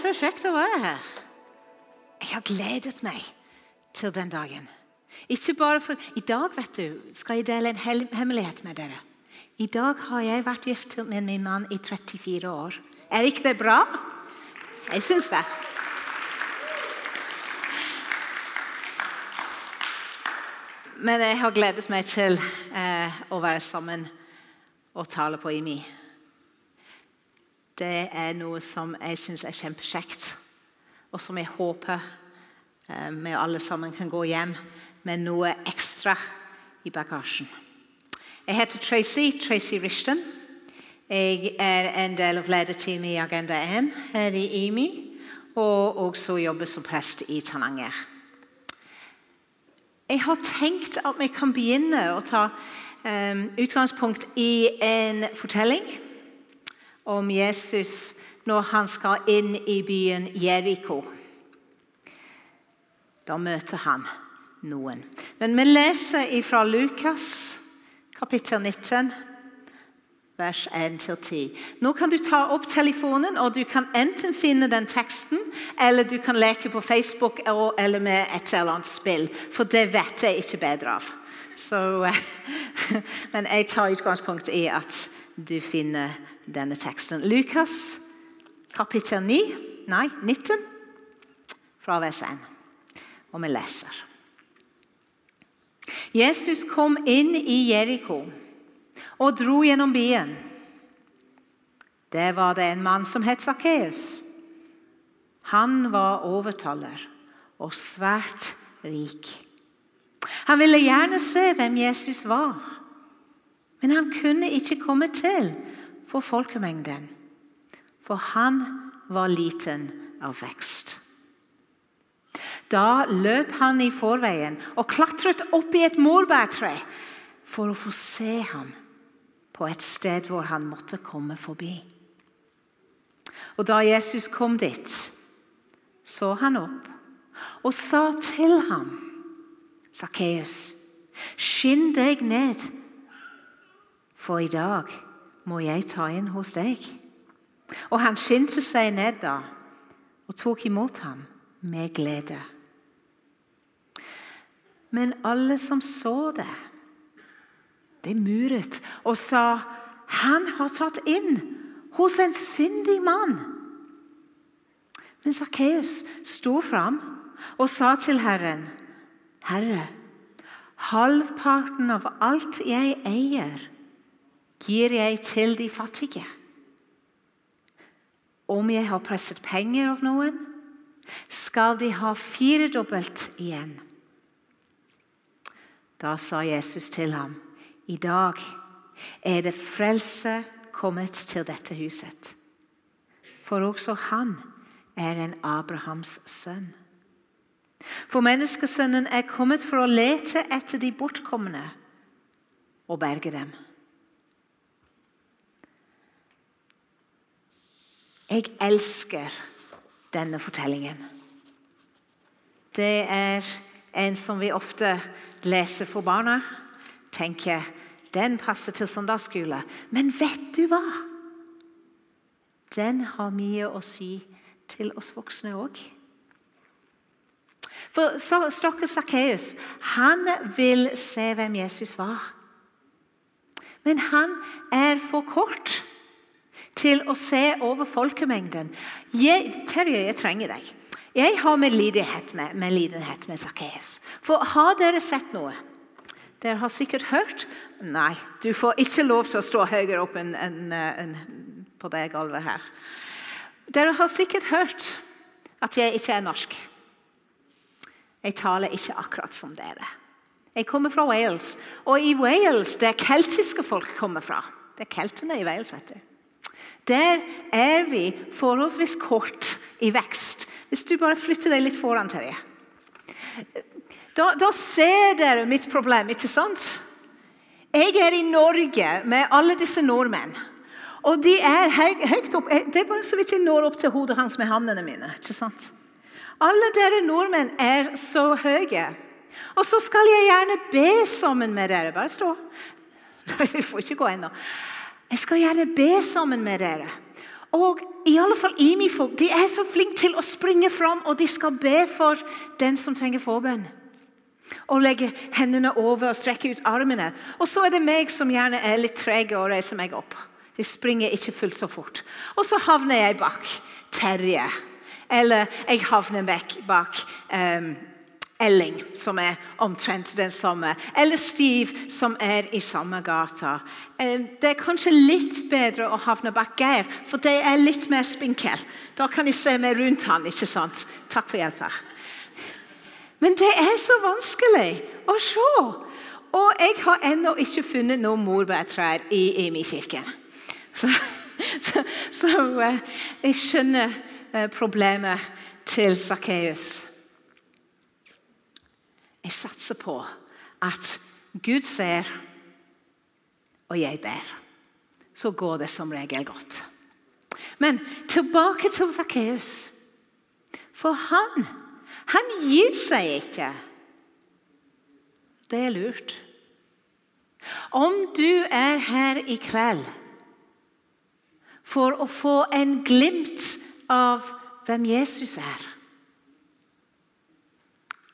så kjekt å være her. Jeg har gledet meg til den dagen. Ikke bare for I dag vet du, skal jeg dele en hemmelighet med dere. I dag har jeg vært gift med min mann i 34 år. Er ikke det bra? Jeg syns det. Men jeg har gledet meg til eh, å være sammen og tale på IMI. Det er noe som jeg syns er kjempekjekt, og som jeg håper eh, vi alle sammen kan gå hjem med noe ekstra i bagasjen. Jeg heter Tracy, Tracy Rishton. Jeg er en del av lederteamet i Agenda 1 her i IMI, og også jobber som prest i Tananger. Jeg har tenkt at vi kan begynne å ta um, utgangspunkt i en fortelling om Jesus når han skal inn i byen Jeriko. Da møter han noen. Men vi leser fra Lukas kapittel 19 vers 1-10. Nå kan du ta opp telefonen, og du kan enten finne den teksten, eller du kan leke på Facebook eller med et eller annet spill. For det vet jeg ikke bedre av. Så, men jeg tar utgangspunkt i at du finner denne teksten. Lukas kapittel 9, nei, 19, fra vers 1. Og vi leser. Jesus kom inn i Jeriko og dro gjennom byen. Der var det en mann som het Sakkeus. Han var overtaller og svært rik. Han ville gjerne se hvem Jesus var, men han kunne ikke komme til for folkemengden, for han var liten av vekst. Da løp han i forveien og klatret opp i et morbærtre for å få se ham på et sted hvor han måtte komme forbi. Og Da Jesus kom dit, så han opp og sa til ham, Sakkeus, skynd deg ned, for i dag må jeg ta inn hos deg. Og han skyndte seg ned da og tok imot ham med glede. Men alle som så det, det muret og sa han har tatt inn hos en syndig mann. Men Sakkeus sto fram og sa til Herren, Herre, halvparten av alt jeg eier, gir jeg til de fattige. Om jeg har presset penger av noen, skal de ha firedobbelt igjen. Da sa Jesus til ham, i dag er det frelse kommet til dette huset. For også han er en Abrahams sønn. For menneskesønnen er kommet for å lete etter de bortkomne og berge dem. Jeg elsker denne fortellingen. Det er en som vi ofte leser for barna. Tenker den passer til søndagsskole. Men vet du hva? Den har mye å si til oss voksne òg. For Stokke Sakkeus han vil se hvem Jesus var. Men han er for kort til å se over folkemengden. Jeg, Terje, jeg trenger deg. Jeg har medlidenhet med, med, med Sakkeus. For har dere sett noe? Dere har sikkert hørt Nei, du får ikke lov til å stå høyere opp enn en, en, på det gulvet her. Dere har sikkert hørt at jeg ikke er norsk. Jeg taler ikke akkurat som dere. Jeg kommer fra Wales, og i Wales der keltiske folk kommer fra Det er keltene i Wales, vet du. Der er vi forholdsvis kort i vekst. Hvis du bare flytter deg litt foran, Terje. Da, da ser dere mitt problem, ikke sant? Jeg er i Norge med alle disse nordmenn. Og de er høyt opp Det er bare så vidt jeg når opp til hodet hans med hendene mine. ikke sant? Alle dere nordmenn er så høye. Og så skal jeg gjerne be sammen med dere. Bare stå. Nei, jeg får ikke gå ennå. Jeg skal gjerne be sammen med dere. Og i alle fall IMI-folk de er så flinke til å springe fram, og de skal be for den som trenger forbønn. Og legge hendene over og strekke ut armene. Og så er det meg som gjerne er litt treg og reiser meg opp. De springer ikke fullt så fort. Og så havner jeg bak Terje. Eller jeg havner bak um, Elling, som er omtrent den samme. Eller Steve, som er i samme gata. Det er kanskje litt bedre å havne bak Geir, for det er litt mer spinkel. Da kan jeg se meg rundt han, ikke sant? Takk for hjelpa. Men det er så vanskelig å se. Og jeg har ennå ikke funnet noen morbærtrær i Imi kirke. Så, så, så, eh, jeg skjønner eh, problemet til Sakkeus. Jeg satser på at Gud ser, og jeg ber. Så går det som regel godt. Men tilbake til Sakkeus. For han han gir seg ikke. Det er lurt. Om du er her i kveld for å få en glimt av hvem Jesus er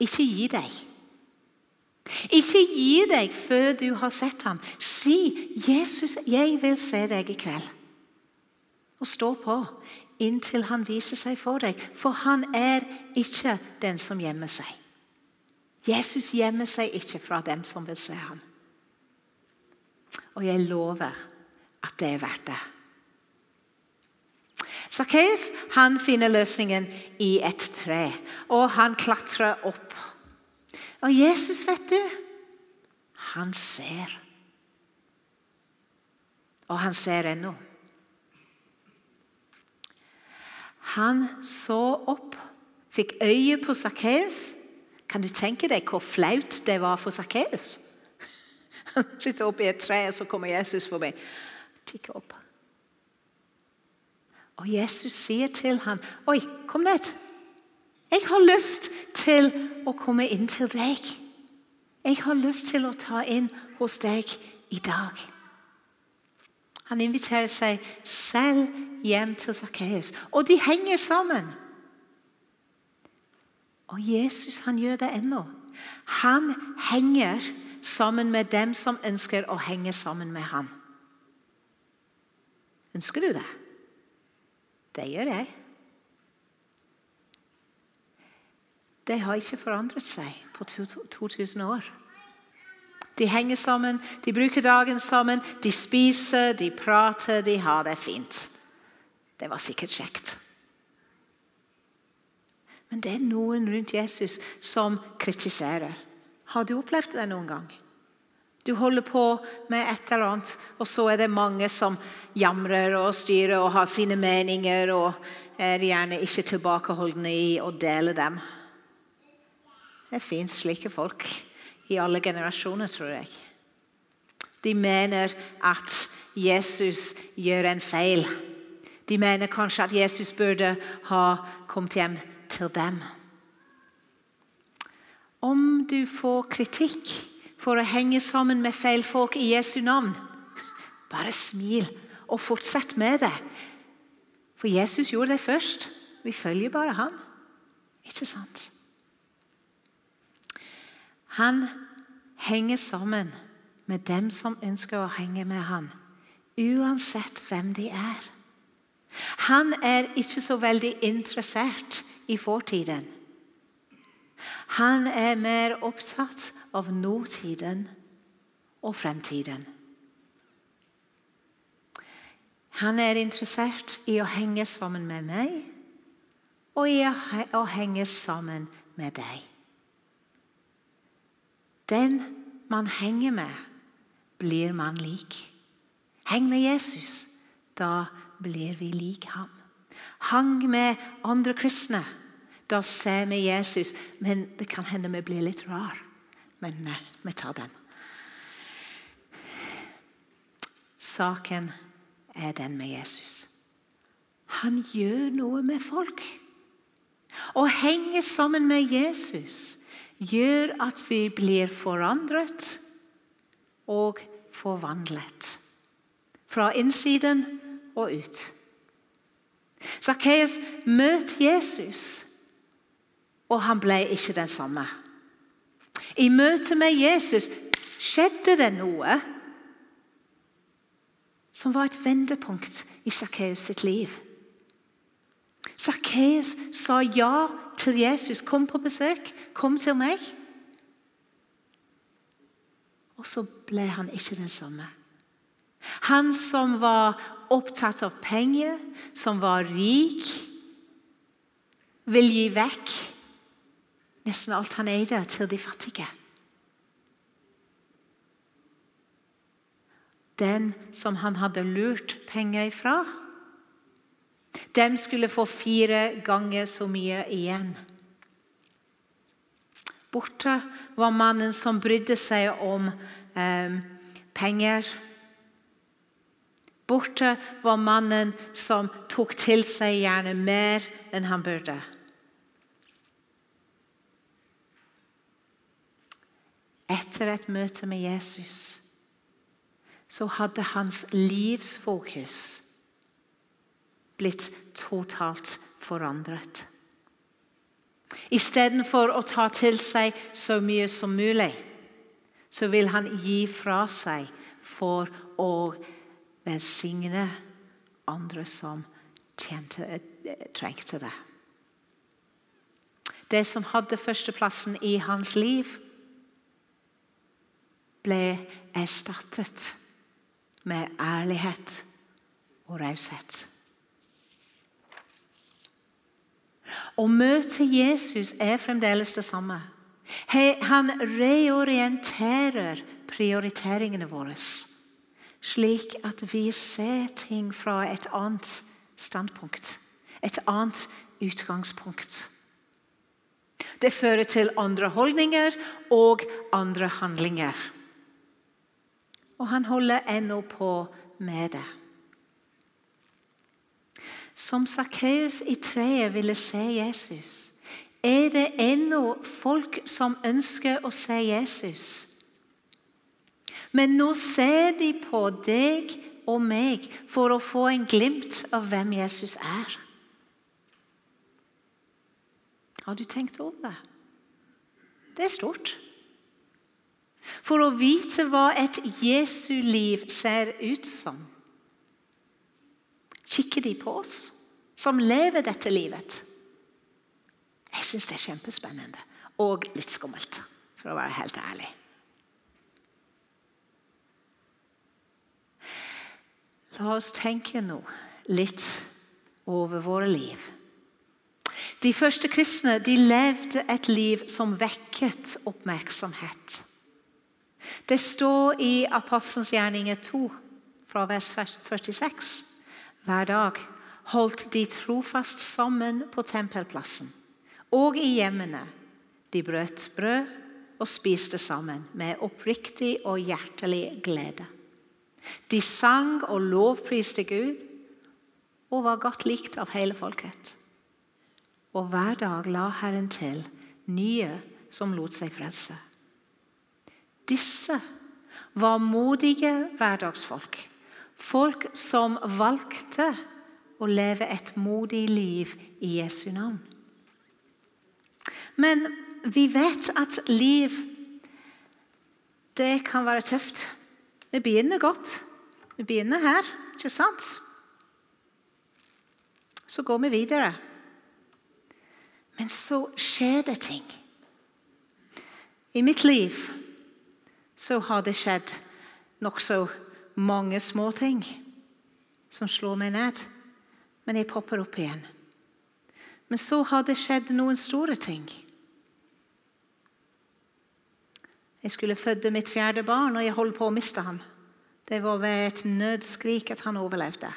Ikke gi deg. Ikke gi deg før du har sett ham. Si, 'Jesus, jeg vil se deg i kveld.' Og stå på inntil han viser seg for deg. For han er ikke den som gjemmer seg. Jesus gjemmer seg ikke fra dem som vil se ham. Og jeg lover at det er verdt det. Sakkeus finner løsningen i et tre, og han klatrer opp. Og Jesus, vet du, han ser. Og han ser ennå. Han så opp, fikk øye på Sakkeus. Kan du tenke deg hvor flaut det var for Sakkeus? Han sitter oppe i et tre, og så kommer Jesus forbi. Tikker opp. Og Jesus sier til ham, 'Oi, kom ned. Jeg har lyst til å komme inn til deg.' 'Jeg har lyst til å ta inn hos deg i dag.' Han inviterer seg selv hjem til Sakkeus, og de henger sammen. Og Jesus han gjør det ennå. Han henger sammen med dem som ønsker å henge sammen med ham. Ønsker du det? Det gjør jeg. Det har ikke forandret seg på 2000 år. De henger sammen, de bruker dagen sammen, de spiser, de prater, de har det fint. Det var sikkert kjekt. Men det er noen rundt Jesus som kritiserer. Har du opplevd det noen gang? Du holder på med et eller annet, og så er det mange som jamrer og styrer og har sine meninger og er gjerne ikke tilbakeholdne i å dele dem. Det fins slike folk i alle generasjoner, tror jeg. De mener at Jesus gjør en feil. De mener kanskje at Jesus burde ha kommet hjem til dem. Om du får kritikk for å henge sammen med feil folk i Jesu navn, bare smil og fortsett med det. For Jesus gjorde det først. Vi følger bare han. Ikke sant? Han henger sammen med dem som ønsker å henge med han, uansett hvem de er. Han er ikke så veldig interessert i fortiden. Han er mer opptatt av nåtiden og fremtiden. Han er interessert i å henge sammen med meg og i å henge sammen med deg. Den man henger med, blir man lik. Heng med Jesus. Da blir vi lik ham. Hang med andre kristne. Da ser vi Jesus. Men det kan hende vi blir litt rar. Men eh, vi tar den. Saken er den med Jesus. Han gjør noe med folk. Å henge sammen med Jesus gjør at vi blir forandret og forvandlet. Fra innsiden og ut. Sakkeus møtte Jesus, og han ble ikke den samme. I møte med Jesus skjedde det noe som var et vendepunkt i Sakkeus sitt liv. Sakkeus sa ja til Jesus. 'Kom på besøk. Kom til meg.' Og så ble han ikke den samme. Han som var opptatt av penger, som var rik, vil gi vekk nesten alt han eide, til de fattige. Den som han hadde lurt penger ifra, dem skulle få fire ganger så mye igjen. Borte var mannen som brydde seg om eh, penger. Borte var mannen som tok til seg gjerne mer enn han burde. Etter et møte med Jesus så hadde hans livsfokus blitt totalt forandret. Istedenfor å ta til seg så mye som mulig, så vil han gi fra seg for å velsigne andre som tjente, trengte det. Det som hadde førsteplassen i hans liv, ble erstattet med ærlighet og raushet. Å møte Jesus er fremdeles det samme. Han reorienterer prioriteringene våre, slik at vi ser ting fra et annet standpunkt, et annet utgangspunkt. Det fører til andre holdninger og andre handlinger. Og han holder ennå på med det. Som Sakkeus i treet ville se Jesus, er det ennå folk som ønsker å se Jesus. Men nå ser de på deg og meg for å få en glimt av hvem Jesus er. Har du tenkt over det? Det er stort. For å vite hva et Jesu liv ser ut som, kikker de på oss som lever dette livet. Jeg syns det er kjempespennende og litt skummelt, for å være helt ærlig. La oss tenke nå litt over våre liv. De første kristne de levde et liv som vekket oppmerksomhet. Det står i Apostelens gjerninger 2, fra vers 46. Hver dag holdt de trofast sammen på tempelplassen og i hjemmene. De brøt brød og spiste sammen med oppriktig og hjertelig glede. De sang og lovpriste Gud og var godt likt av hele folket. Og hver dag la Herren til nye som lot seg frelse. Disse var modige hverdagsfolk. Folk som valgte å leve et modig liv i Jesu navn. Men vi vet at liv det kan være tøft. Vi begynner godt. Vi begynner her, ikke sant? Så går vi videre. Men så skjer det ting. I mitt liv så har det skjedd nokså mange små ting som slår meg ned. Men jeg popper opp igjen. Men så har det skjedd noen store ting. Jeg skulle føde mitt fjerde barn, og jeg holdt på å miste ham. Det var ved et nødskrik at han overlevde.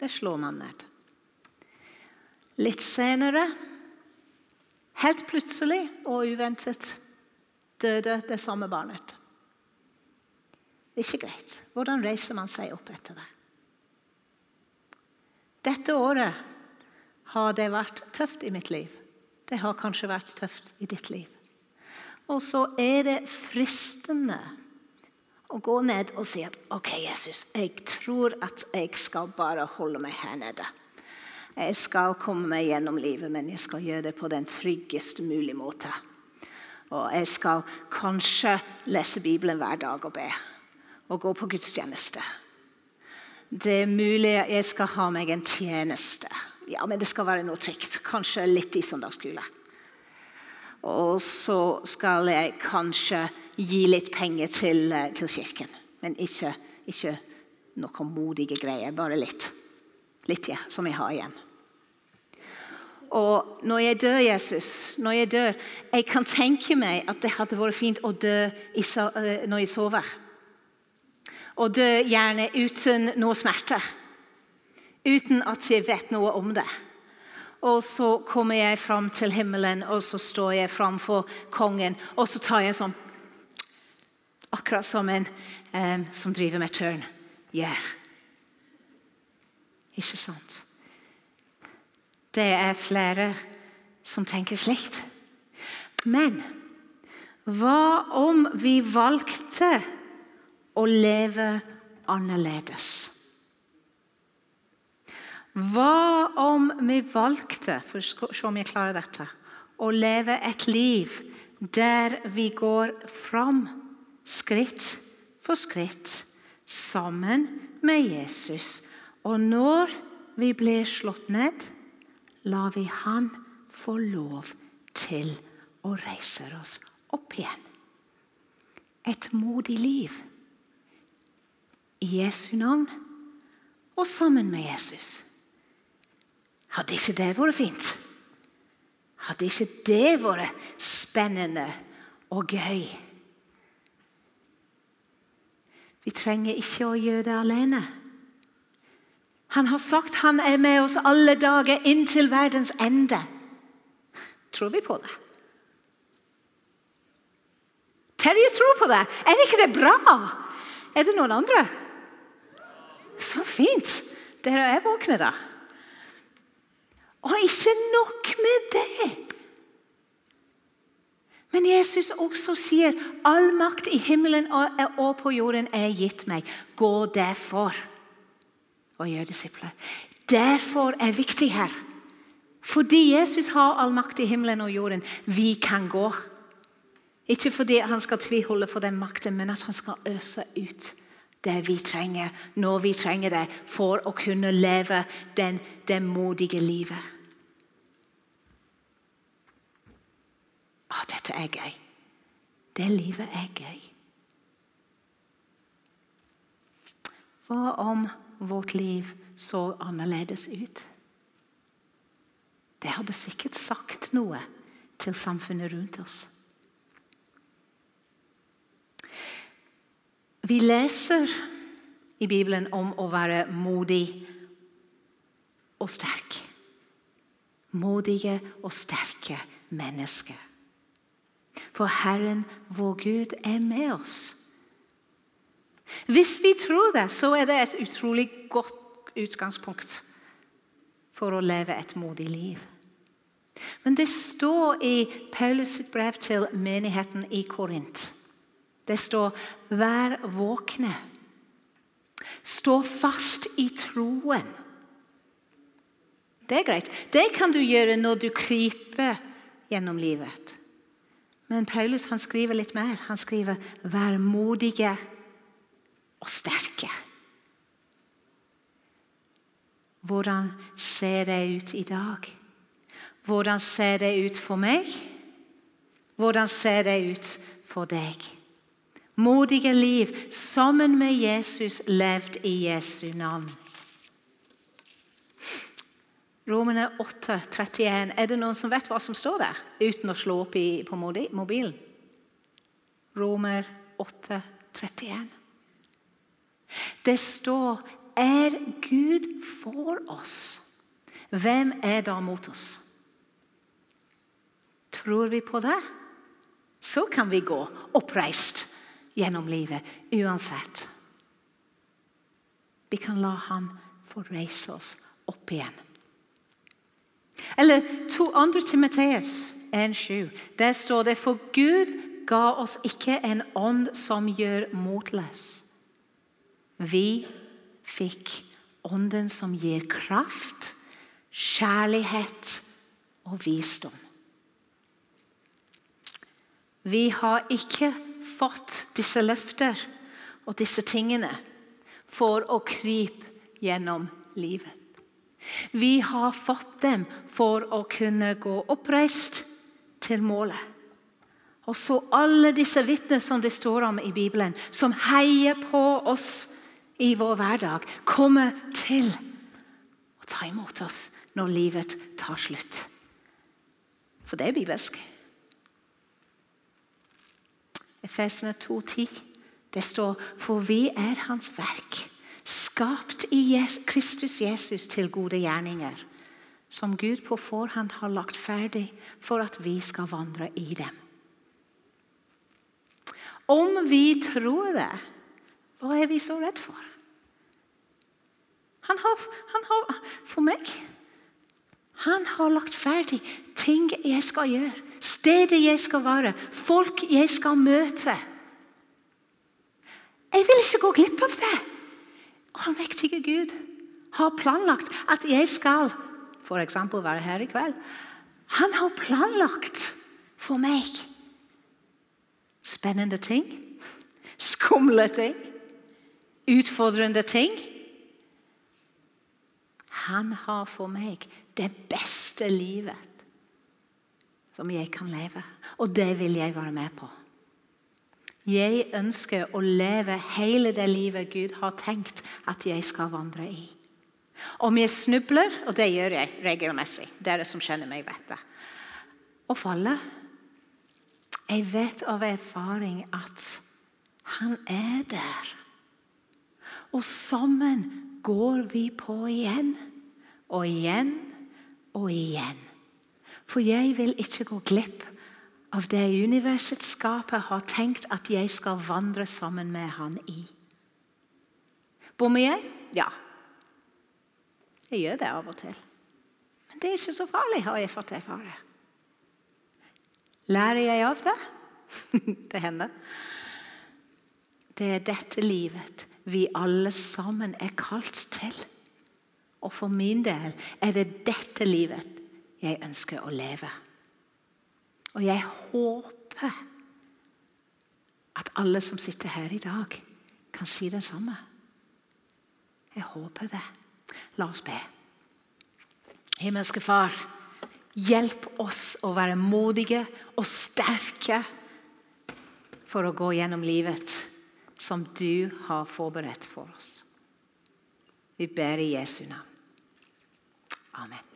Det slår man ned. Litt senere, helt plutselig og uventet, døde det samme barnet. Det er ikke greit. Hvordan reiser man seg opp etter det? Dette året har det vært tøft i mitt liv. Det har kanskje vært tøft i ditt liv. Og så er det fristende å gå ned og si at OK, Jesus, jeg tror at jeg skal bare holde meg her nede. Jeg skal komme meg gjennom livet, men jeg skal gjøre det på den tryggest mulige måte. Og jeg skal kanskje lese Bibelen hver dag og be. Og gå på gudstjeneste. Det er mulig jeg skal ha meg en tjeneste. Ja, men det skal være noe trygt. Kanskje litt i søndagsskole. Og så skal jeg kanskje gi litt penger til, eh, til kirken. Men ikke, ikke noen modige greier. Bare litt. Litt, ja, som jeg har igjen. Og når jeg dør, Jesus, når jeg dør Jeg kan tenke meg at det hadde vært fint å dø eh, når jeg sover. Å dø gjerne uten noe smerte. Uten at jeg vet noe om det. Og så kommer jeg fram til himmelen, og så står jeg framfor kongen, og så tar jeg sånn Akkurat som en um, som driver med tørn gjør. Yeah. Ikke sant? Det er flere som tenker slikt. Men hva om vi valgte å leve annerledes? Hva om vi valgte for å se om jeg klarer dette, å leve et liv der vi går fram skritt for skritt sammen med Jesus. Og når vi blir slått ned, lar vi Han få lov til å reise oss opp igjen. Et modig liv i Jesu navn og sammen med Jesus. Hadde ikke det vært fint? Hadde ikke det vært spennende og gøy? Vi trenger ikke å gjøre det alene. Han har sagt han er med oss alle dager inntil verdens ende. Tror vi på det? Terje tror på det. Er ikke det bra? Er det noen andre? Så fint. Dere er våkne, da. Og ikke nok med det. Men Jesus også sier all makt i himmelen og på jorden er gitt meg. Gå derfor og gjør disipler. Derfor er viktig her. Fordi Jesus har all makt i himmelen og jorden. Vi kan gå. Ikke fordi han skal tviholde for den makten, men at han skal øse ut det vi trenger, når vi trenger det, for å kunne leve den, det modige livet. Å, dette er gøy. Det livet er gøy. Hva om vårt liv så annerledes ut? Det hadde sikkert sagt noe til samfunnet rundt oss. Vi leser i Bibelen om å være modig og sterk. Modige og sterke mennesker. For Herren, vår Gud, er med oss. Hvis vi tror det, så er det et utrolig godt utgangspunkt for å leve et modig liv. Men det står i Paulus sitt brev til menigheten i Korint. Det står 'vær våkne'. Stå fast i troen. Det er greit. Det kan du gjøre når du kryper gjennom livet. Men Paulus han skriver litt mer. Han skriver 'vær modige og sterke'. Hvordan ser det ut i dag? Hvordan ser det ut for meg? Hvordan ser det ut for deg? Modige liv sammen med Jesus levd i Jesu navn. Romene 8, 31. Er det noen som vet hva som står der, uten å slå opp i, på mobilen? Romer 8, 31. Det står Er Gud for oss? Hvem er da mot oss? Tror vi på det, så kan vi gå oppreist gjennom livet uansett. Vi kan la Han få reise oss opp igjen. Eller to andre Timoteus 1,7. Der står det for Gud ga oss ikke en ånd som gjør motløs. Vi fikk ånden som gir kraft, kjærlighet og visdom. Vi har ikke fått disse løfter og disse tingene for å krype gjennom livet. Vi har fått dem for å kunne gå oppreist til målet. Og så alle disse vitner som det står om i Bibelen, som heier på oss i vår hverdag, kommer til å ta imot oss når livet tar slutt. For det er bibelsk. Efesene 2,10. Det står For vi er Hans verk, skapt i Kristus Jesus til gode gjerninger, som Gud på forhånd har lagt ferdig for at vi skal vandre i dem. Om vi tror det, hva er vi så redd for? Han har, han har, For meg Han har lagt ferdig ting jeg skal gjøre, stedet jeg skal være, folk jeg skal møte. Jeg vil ikke gå glipp av det. Allmektige Gud har planlagt at jeg skal f.eks. være her i kveld. Han har planlagt for meg spennende ting, skumle ting, utfordrende ting. Han har for meg det beste livet som jeg kan leve. Og det vil jeg være med på. Jeg ønsker å leve hele det livet Gud har tenkt at jeg skal vandre i. Om jeg snubler, og det gjør jeg regelmessig Dere som kjenner meg, vet det. Og faller Jeg vet av erfaring at han er der. Og sammen går vi på igjen og igjen og igjen. For jeg vil ikke gå glipp av det universets skaper har tenkt at jeg skal vandre sammen med han i. Bommer jeg? Ja. Jeg gjør det av og til. Men det er ikke så farlig, har jeg fått erfare. Lærer jeg av det? det hender. Det er dette livet vi alle sammen er kalt til. Og for min del er det dette livet jeg ønsker å leve. Og jeg håper at alle som sitter her i dag, kan si det samme. Jeg håper det. La oss be. Himmelske Far, hjelp oss å være modige og sterke for å gå gjennom livet som du har forberedt for oss. Vi ber i Jesu navn. Amen.